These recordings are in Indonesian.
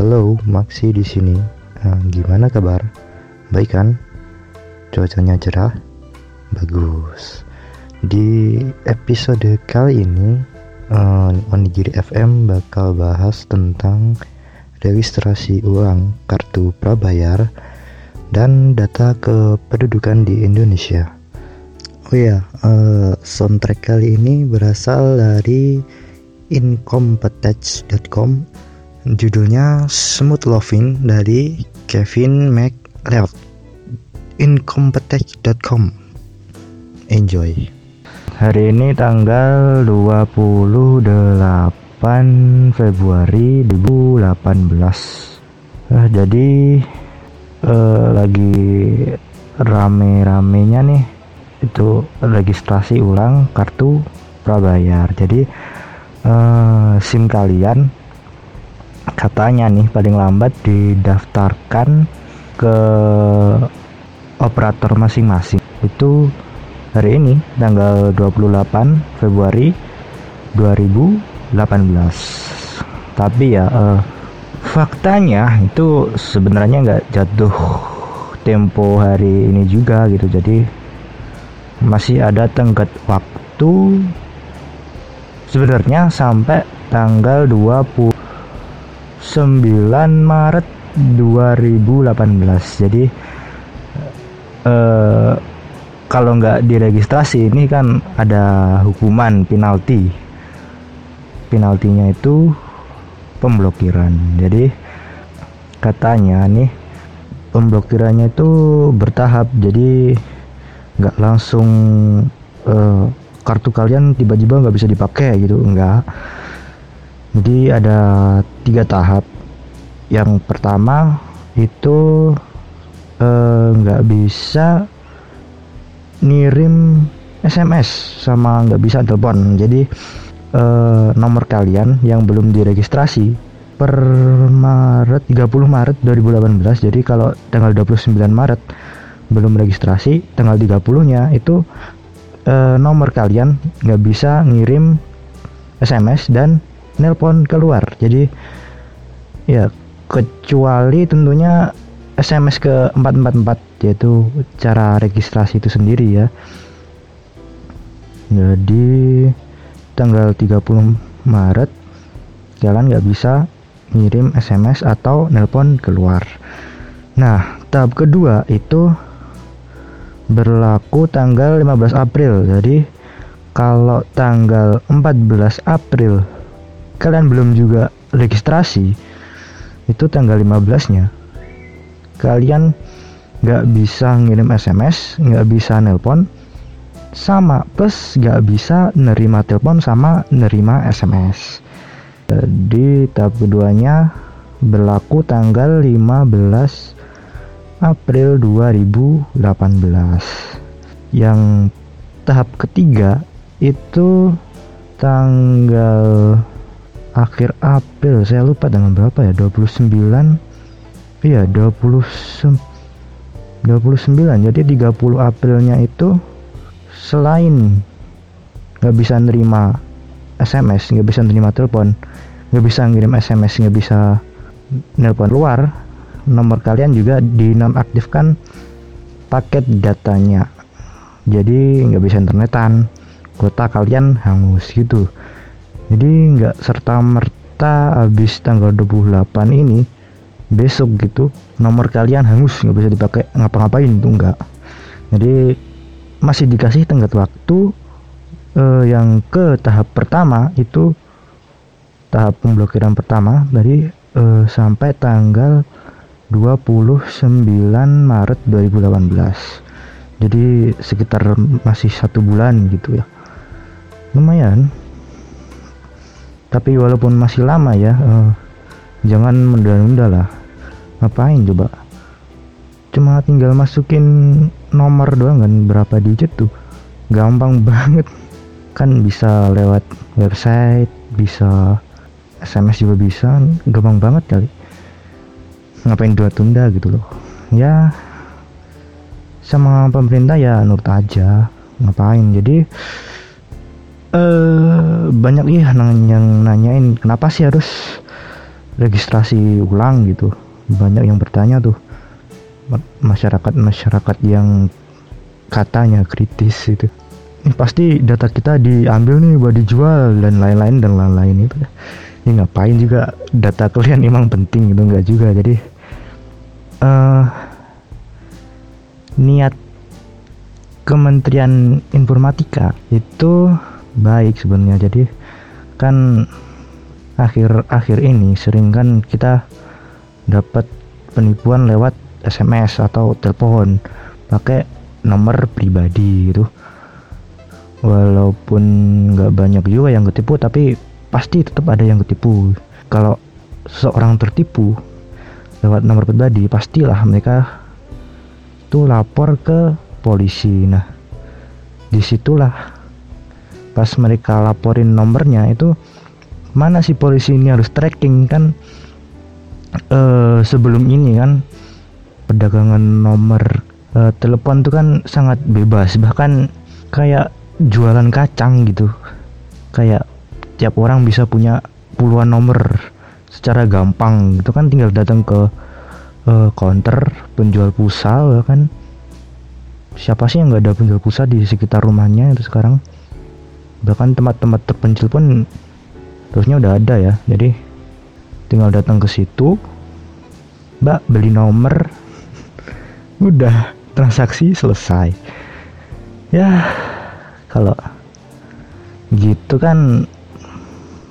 Halo, Maxi di sini. Eh, gimana kabar? Baik kan? Cuacanya cerah? Bagus. Di episode kali ini, uh, Onigiri FM bakal bahas tentang registrasi ulang kartu prabayar dan data kependudukan di Indonesia. Oh ya, uh, soundtrack kali ini berasal dari incompetech.com judulnya Smooth Loving dari Kevin McLeod incompetech.com enjoy. Hari ini tanggal 28 Februari 2018 eh, jadi eh, lagi rame-ramenya nih. Itu registrasi ulang kartu prabayar. Jadi uh, SIM kalian katanya nih paling lambat didaftarkan ke operator masing-masing. Itu hari ini tanggal 28 Februari 2018 tapi ya uh, faktanya itu sebenarnya nggak jatuh tempo hari ini juga gitu. Jadi masih ada tenggat waktu sebenarnya sampai tanggal 29 Maret 2018 jadi eh, kalau nggak diregistrasi ini kan ada hukuman penalti. Penaltinya itu pemblokiran. Jadi katanya nih pemblokirannya itu bertahap. Jadi nggak langsung eh, kartu kalian tiba-tiba nggak bisa dipakai gitu enggak jadi ada tiga tahap. Yang pertama itu eh, nggak uh, bisa ngirim SMS sama nggak bisa telepon. Jadi uh, nomor kalian yang belum diregistrasi per Maret 30 Maret 2018 jadi kalau tanggal 29 Maret belum registrasi tanggal 30 nya itu uh, nomor kalian nggak bisa ngirim SMS dan nelpon keluar. Jadi ya kecuali tentunya SMS ke 444 yaitu cara registrasi itu sendiri ya. Jadi tanggal 30 Maret kalian nggak bisa ngirim SMS atau nelpon keluar. Nah tahap kedua itu berlaku tanggal 15 April. Jadi kalau tanggal 14 April kalian belum juga registrasi itu tanggal 15 nya kalian nggak bisa ngirim SMS nggak bisa nelpon sama plus nggak bisa nerima telepon sama nerima SMS jadi tahap keduanya berlaku tanggal 15 April 2018 yang tahap ketiga itu tanggal akhir April. Saya lupa dengan berapa ya 29 iya 20 29 jadi 30 Aprilnya itu selain nggak bisa nerima SMS nggak bisa nerima telepon nggak bisa ngirim SMS nggak bisa nelpon luar nomor kalian juga dinonaktifkan paket datanya. Jadi nggak bisa internetan kuota kalian hangus gitu jadi nggak serta merta habis tanggal 28 ini besok gitu nomor kalian hangus nggak bisa dipakai ngapa-ngapain itu enggak jadi masih dikasih tenggat waktu eh, yang ke tahap pertama itu tahap pemblokiran pertama dari eh, sampai tanggal 29 Maret 2018 jadi sekitar masih satu bulan gitu ya. Lumayan tapi walaupun masih lama ya uh, jangan menunda-nunda lah. Ngapain coba? Cuma tinggal masukin nomor doang kan berapa digit tuh. Gampang banget. Kan bisa lewat website bisa SMS juga bisa. Gampang banget kali. Ngapain dua tunda gitu loh. Ya sama pemerintah ya nurut aja. Ngapain? Jadi eh banyak ya yang nanyain kenapa sih harus registrasi ulang gitu? Banyak yang bertanya tuh. Masyarakat masyarakat yang katanya kritis itu. Ini pasti data kita diambil nih buat dijual dan lain-lain dan lain-lain itu. Ya ngapain juga data kalian emang penting gitu enggak juga. Jadi uh, niat Kementerian Informatika itu baik sebenarnya. Jadi kan akhir-akhir ini sering kan kita dapat penipuan lewat SMS atau telepon pakai nomor pribadi gitu. Walaupun nggak banyak juga yang ketipu tapi pasti tetap ada yang ketipu. Kalau seorang tertipu lewat nomor pribadi pastilah mereka tuh lapor ke polisi. Nah di situlah pas mereka laporin nomornya itu mana si polisi ini harus tracking kan? Uh, sebelum ini kan perdagangan nomor uh, telepon itu kan sangat bebas. Bahkan kayak jualan kacang gitu. Kayak tiap orang bisa punya puluhan nomor secara gampang itu kan. Tinggal datang ke uh, counter penjual pulsa ya kan? Siapa sih yang nggak ada penjual pulsa di sekitar rumahnya itu sekarang bahkan tempat-tempat terpencil pun terusnya udah ada ya. Jadi tinggal datang ke situ mbak beli nomor. Udah transaksi selesai. Ya kalau gitu kan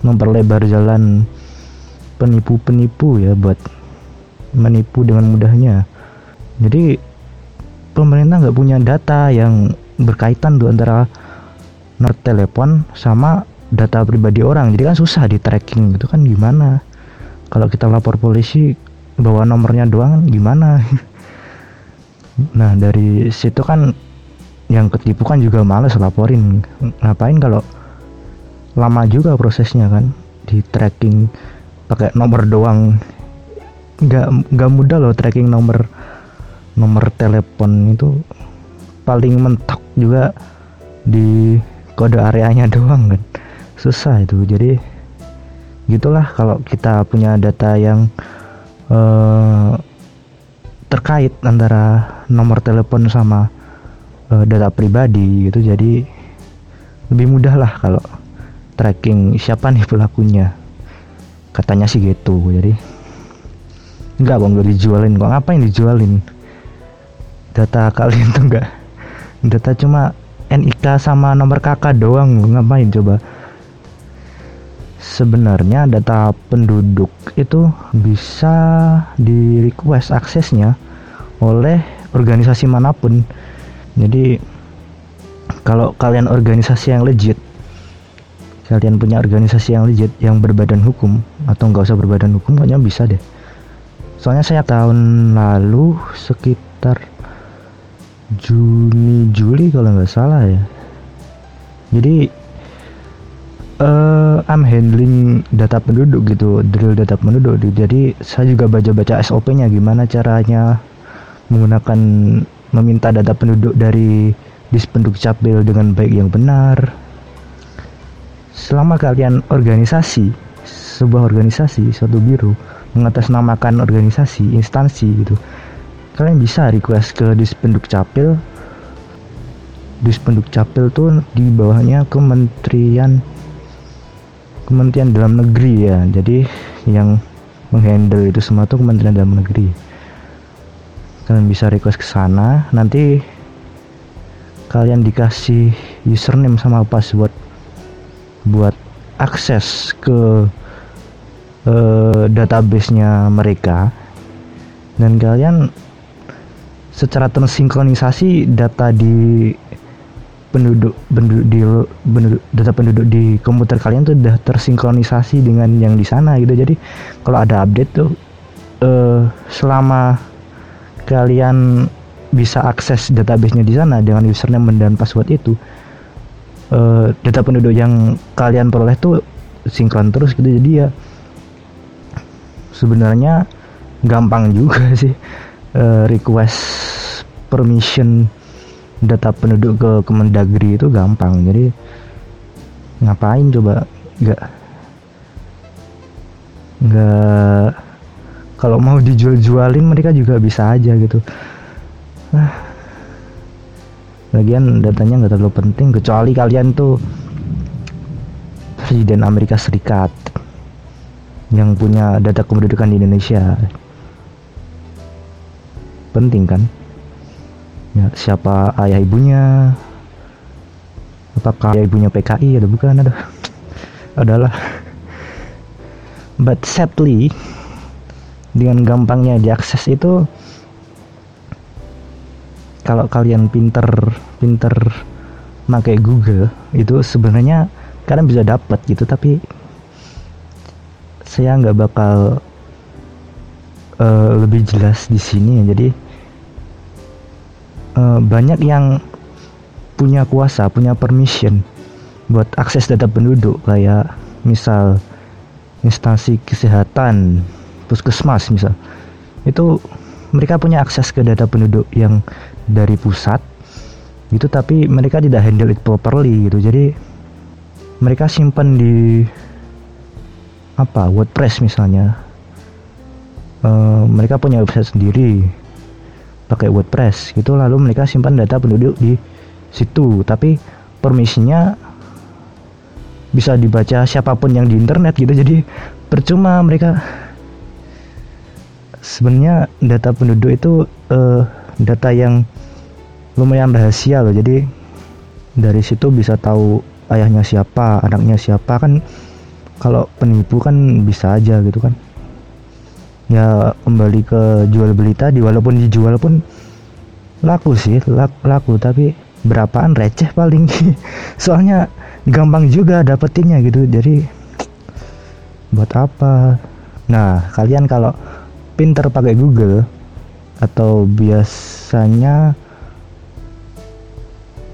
memperlebar jalan penipu-penipu ya buat menipu dengan mudahnya. Jadi pemerintah nggak punya data yang berkaitan tuh antara nomor telepon sama data pribadi orang. Jadi kan susah di tracking itu kan gimana? Kalau kita lapor polisi bawa nomornya doang gimana? Nah dari situ kan yang ketipu kan juga males laporin. Ngapain kalau lama juga prosesnya kan di tracking pakai nomor doang? Nggak nggak mudah loh tracking nomor nomor telepon itu. Paling mentok juga di kode areanya doang kan. Susah itu. Jadi gitulah kalau kita punya data yang uh, terkait antara nomor telepon sama uh, data pribadi gitu. Jadi lebih mudah lah kalau tracking siapa nih pelakunya. Katanya sih gitu. Jadi nggak bang gak dijualin. Kok ngapain dijualin? Data kalian tuh enggak. Data cuma NIK sama nomor kakak doang ngapain coba? Sebenarnya data penduduk itu bisa di request aksesnya oleh organisasi mana pun. Jadi kalau kalian organisasi yang legit kalian punya organisasi yang legit yang berbadan hukum atau nggak usah berbadan hukum kayaknya bisa deh. Soalnya saya tahun lalu sekitar Juni Juli kalau nggak salah ya. Jadi uh, I'm handling data penduduk gitu drill data penduduk jadi saya juga baca-baca SOP-nya gimana caranya menggunakan meminta data penduduk dari dispenduk capil dengan baik yang benar. Selama kalian organisasi sebuah organisasi suatu biro mengatasnamakan organisasi instansi gitu kalian bisa request ke dispenduk capil. Dispenduk capil tuh di bawahnya kementerian Kementerian Dalam Negeri ya. Jadi yang menghandle itu semua tuh Kementerian Dalam Negeri. Kalian bisa request ke sana. Nanti kalian dikasih username sama password buat akses ke uh, database-nya mereka. Dan kalian secara tersinkronisasi data di penduduk penduduk di penduduk, data penduduk di komputer kalian tuh udah tersinkronisasi dengan yang di sana gitu. Jadi kalau ada update tuh uh, selama kalian bisa akses databasenya di sana dengan username dan password itu uh, data penduduk yang kalian peroleh tuh sinkron terus gitu. Jadi ya sebenarnya gampang juga sih uh, request permission data penduduk ke Kemendagri itu gampang. Jadi ngapain coba? Nggak. Nggak. Kalau mau dijual-jualin mereka juga bisa aja gitu. Nah, lagian datanya nggak terlalu penting kecuali kalian tuh presiden Amerika Serikat yang punya data kependudukan di Indonesia penting kan? Ya siapa ayah ibunya? Apakah ayah ibunya PKI ada bukan? Ada adalah. But sadly dengan gampangnya diakses itu kalau kalian pinter pinter pakai Google itu sebenarnya kalian bisa dapat gitu tapi saya nggak bakal uh, lebih jelas di sini. Jadi uh, banyak yang punya kuasa punya permission buat akses data penduduk kayak misal instansi kesehatan puskesmas misal. Itu mereka punya akses ke data penduduk yang dari pusat itu tapi mereka tidak handle it properly gitu. Jadi mereka simpan di apa WordPress misalnya. Uh, mereka punya website sendiri pakai WordPress. Gitu lalu mereka simpan data penduduk di situ. Tapi permisinya bisa dibaca siapa pun yang di internet gitu. Jadi percuma mereka. Sebenarnya data penduduk itu uh, data yang lumayan rahasia loh. Jadi dari situ bisa tahu ayahnya siapa anaknya siapa. Kan kalau penipu kan bisa aja gitu kan ya kembali ke jual beli tadi walaupun dijual pun laku sih laku, laku tapi berapaan receh paling. Soalnya gampang juga dapetinnya gitu jadi buat apa? Nah kalian kalau pinter pakai Google atau biasanya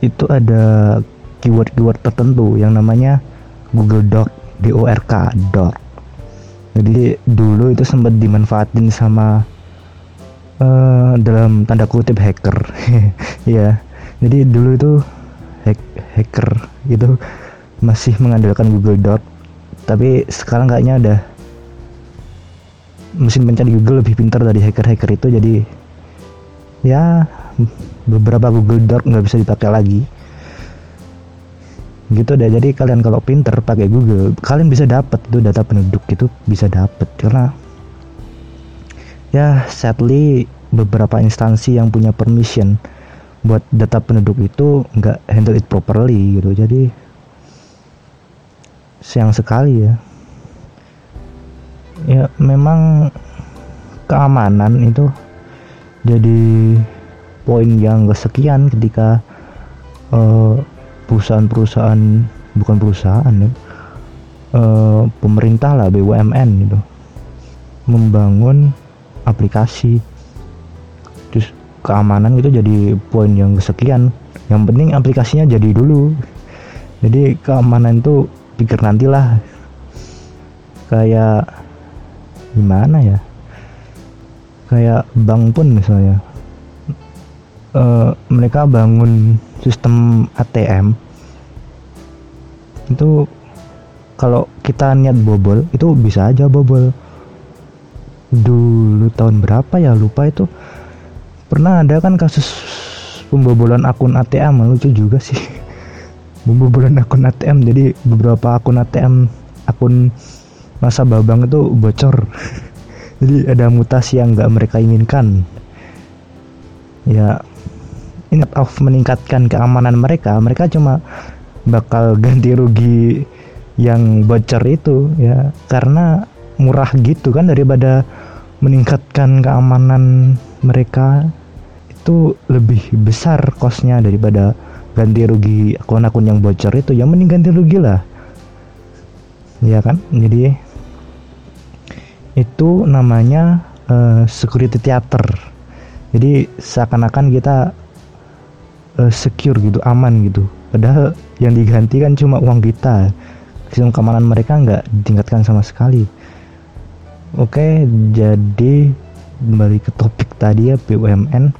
itu ada keyword-keyword tertentu yang namanya Google Doc DORK Doc jadi dulu itu sempat dimanfaatin sama uh, dalam tanda kutip hacker. Ya jadi dulu itu hack hacker itu masih mengandalkan Google Doc. Tapi sekarang kayaknya ada mesin pencari Google lebih pintar dari hacker-hacker itu. Jadi ya beberapa Google Doc nggak bisa dipakai lagi gitu deh. Jadi kalian kalau pinter pakai Google kalian bisa dapat itu data penduduk itu bisa dapat karena ya sadly beberapa instansi yang punya permission buat data penduduk itu nggak handle it properly gitu. Jadi sayang sekali ya. Ya memang keamanan itu jadi poin yang kesekian ketika perusahaan-perusahaan bukan perusahaan ya uh, pemerintah lah BUMN gitu membangun aplikasi. Terus keamanan itu jadi poin yang kesekian. Yang penting aplikasinya jadi dulu. Jadi keamanan itu pikir nantilah. Kayak gimana ya? Kayak bank pun misalnya uh, mereka bangun sistem ATM itu kalau kita niat bobol itu bisa aja bobol. Dulu tahun berapa ya? Lupa itu. Pernah ada kan kasus pembobolan akun ATM lucu juga sih. Pembobolan akun ATM jadi beberapa akun ATM akun masa babang itu bocor. Jadi ada mutasi yang nggak mereka inginkan ya ingat of meningkatkan keamanan mereka. Mereka cuma bakal ganti rugi yang bocor itu ya. Karena murah gitu kan daripada meningkatkan keamanan mereka. Itu lebih besar kosnya daripada ganti rugi akun-akun yang bocor itu. Yang mending ganti rugi lah. Ya kan? Jadi itu namanya uh, security theater jadi seakan-akan kita uh, secure gitu aman gitu. Padahal yang diganti kan cuma uang kita. Sistem keamanan mereka nggak ditingkatkan sama sekali. Oke jadi kembali ke topik tadi ya BUMN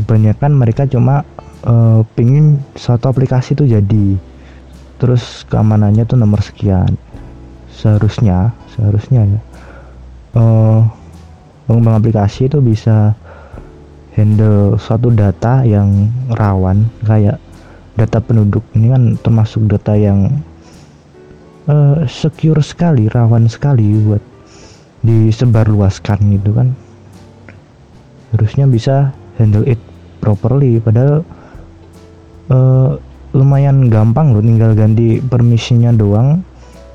kebanyakan mereka cuma uh, pingin suatu aplikasi itu jadi. Terus keamanannya tuh nomor sekian. Seharusnya seharusnya ya pengembang aplikasi itu bisa handle suatu data yang rawan kayak data penduduk. Ini kan termasuk data yang uh, secure sekali rawan sekali buat disebarluaskan gitu kan. Harusnya bisa handle it properly padahal uh, lumayan gampang loh tinggal ganti permisinya doang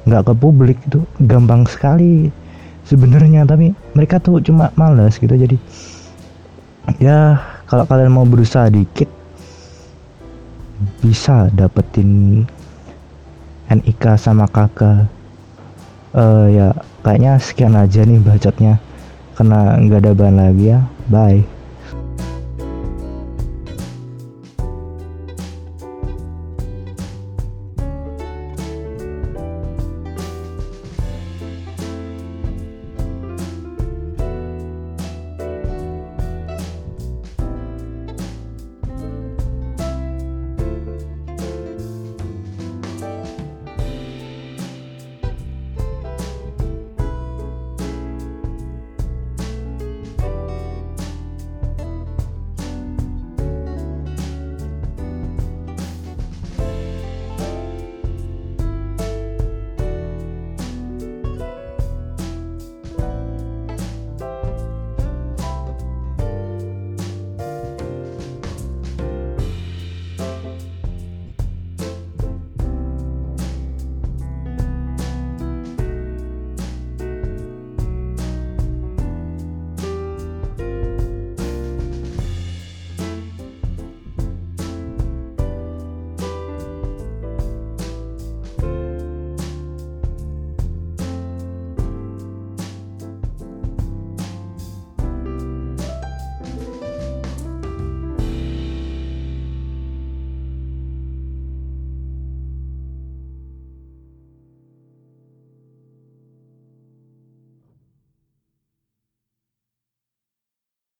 nggak ke publik itu gampang sekali sebenarnya tapi mereka tuh cuma males gitu. Jadi ya kalau kalian mau berusaha dikit bisa dapetin NIK sama kakak uh, ya kayaknya sekian aja nih bacotnya. Karena nggak ada bahan lagi ya. Bye